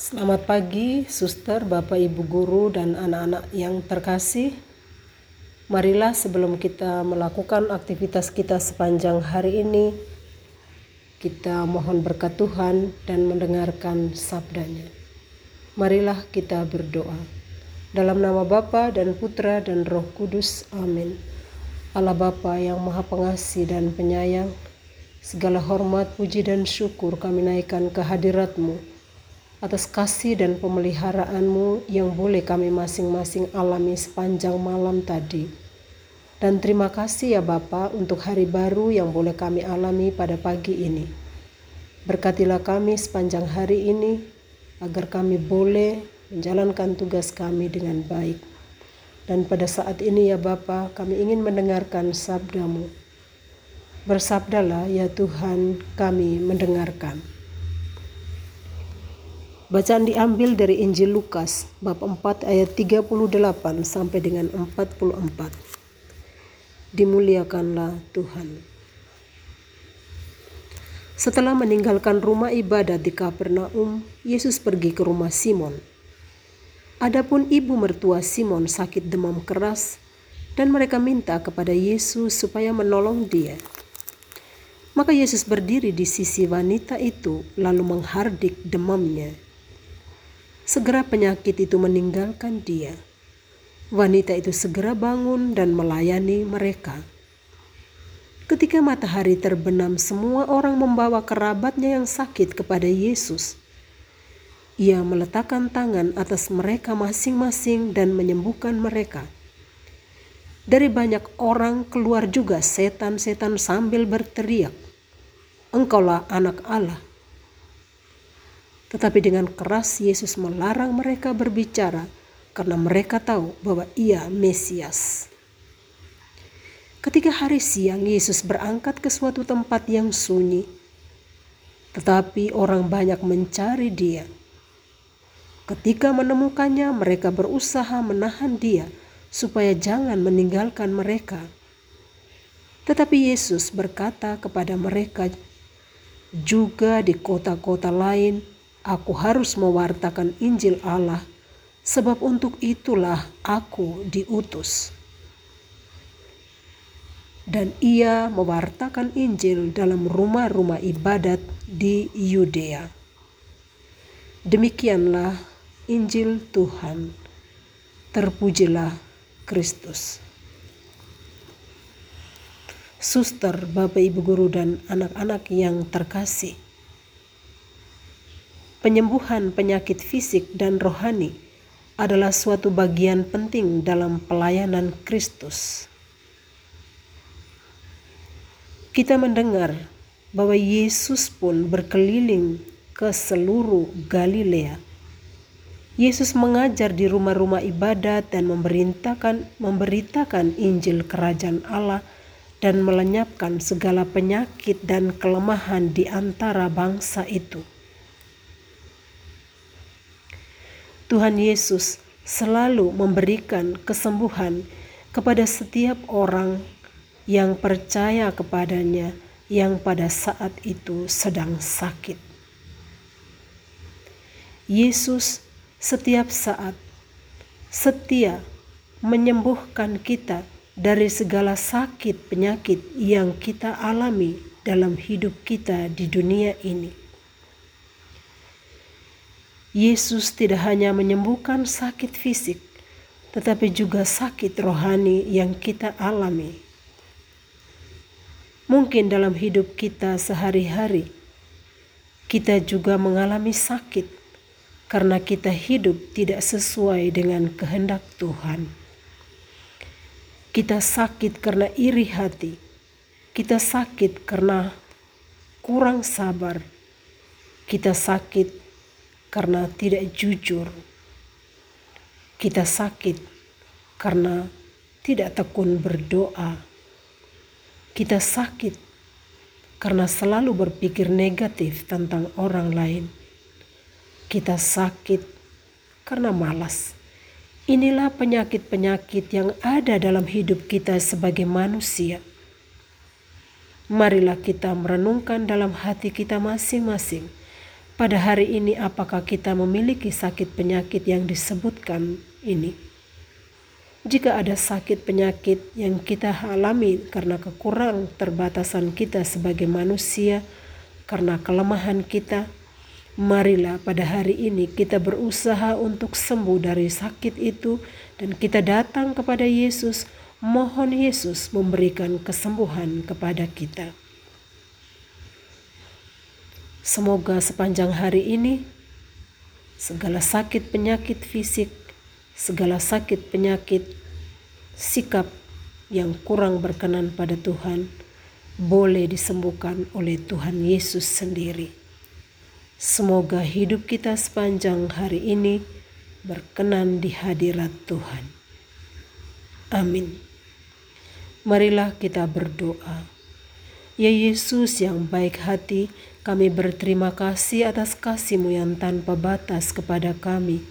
Selamat pagi, suster, bapak, ibu guru, dan anak-anak yang terkasih. Marilah sebelum kita melakukan aktivitas kita sepanjang hari ini, kita mohon berkat Tuhan dan mendengarkan sabdanya. Marilah kita berdoa. Dalam nama Bapa dan Putra dan Roh Kudus, amin. Allah Bapa yang Maha Pengasih dan Penyayang, segala hormat, puji, dan syukur kami naikkan ke hadiratmu atas kasih dan pemeliharaanmu yang boleh kami masing-masing alami sepanjang malam tadi. Dan terima kasih ya Bapa untuk hari baru yang boleh kami alami pada pagi ini. Berkatilah kami sepanjang hari ini agar kami boleh menjalankan tugas kami dengan baik. Dan pada saat ini ya Bapa, kami ingin mendengarkan sabdamu. Bersabdalah ya Tuhan, kami mendengarkan. Bacaan diambil dari Injil Lukas bab 4 ayat 38 sampai dengan 44. Dimuliakanlah Tuhan. Setelah meninggalkan rumah ibadat di Kapernaum, Yesus pergi ke rumah Simon. Adapun ibu mertua Simon sakit demam keras dan mereka minta kepada Yesus supaya menolong dia. Maka Yesus berdiri di sisi wanita itu lalu menghardik demamnya Segera penyakit itu meninggalkan dia. Wanita itu segera bangun dan melayani mereka. Ketika matahari terbenam, semua orang membawa kerabatnya yang sakit kepada Yesus. Ia meletakkan tangan atas mereka masing-masing dan menyembuhkan mereka. Dari banyak orang keluar juga setan-setan sambil berteriak, "Engkaulah Anak Allah!" Tetapi dengan keras Yesus melarang mereka berbicara karena mereka tahu bahwa ia Mesias. Ketika hari siang Yesus berangkat ke suatu tempat yang sunyi, tetapi orang banyak mencari dia. Ketika menemukannya, mereka berusaha menahan dia supaya jangan meninggalkan mereka. Tetapi Yesus berkata kepada mereka, "Juga di kota-kota lain Aku harus mewartakan Injil Allah, sebab untuk itulah aku diutus. Dan ia mewartakan Injil dalam rumah-rumah ibadat di Yudea. Demikianlah Injil Tuhan. Terpujilah Kristus. Suster, Bapak, Ibu Guru, dan anak-anak yang terkasih penyembuhan penyakit fisik dan rohani adalah suatu bagian penting dalam pelayanan Kristus. Kita mendengar bahwa Yesus pun berkeliling ke seluruh Galilea. Yesus mengajar di rumah-rumah ibadat dan memerintahkan memberitakan Injil Kerajaan Allah dan melenyapkan segala penyakit dan kelemahan di antara bangsa itu. Tuhan Yesus selalu memberikan kesembuhan kepada setiap orang yang percaya kepadanya yang pada saat itu sedang sakit. Yesus setiap saat setia menyembuhkan kita dari segala sakit penyakit yang kita alami dalam hidup kita di dunia ini. Yesus tidak hanya menyembuhkan sakit fisik, tetapi juga sakit rohani yang kita alami. Mungkin dalam hidup kita sehari-hari, kita juga mengalami sakit karena kita hidup tidak sesuai dengan kehendak Tuhan. Kita sakit karena iri hati, kita sakit karena kurang sabar, kita sakit karena tidak jujur. Kita sakit karena tidak tekun berdoa. Kita sakit karena selalu berpikir negatif tentang orang lain. Kita sakit karena malas. Inilah penyakit-penyakit yang ada dalam hidup kita sebagai manusia. Marilah kita merenungkan dalam hati kita masing-masing pada hari ini apakah kita memiliki sakit penyakit yang disebutkan ini? Jika ada sakit penyakit yang kita alami karena kekurang terbatasan kita sebagai manusia, karena kelemahan kita, marilah pada hari ini kita berusaha untuk sembuh dari sakit itu dan kita datang kepada Yesus, mohon Yesus memberikan kesembuhan kepada kita. Semoga sepanjang hari ini segala sakit penyakit fisik segala sakit penyakit, sikap yang kurang berkenan pada Tuhan boleh disembuhkan oleh Tuhan Yesus sendiri. Semoga hidup kita sepanjang hari ini berkenan di hadirat Tuhan. Amin. Marilah kita berdoa. Ya Yesus yang baik hati, kami berterima kasih atas kasih-Mu yang tanpa batas kepada kami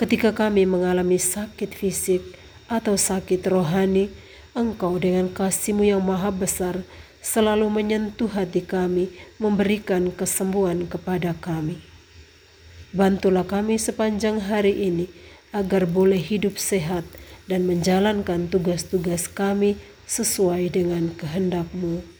Ketika kami mengalami sakit fisik atau sakit rohani, Engkau dengan kasih-Mu yang maha besar selalu menyentuh hati kami, memberikan kesembuhan kepada kami. Bantulah kami sepanjang hari ini agar boleh hidup sehat dan menjalankan tugas-tugas kami sesuai dengan kehendak-Mu.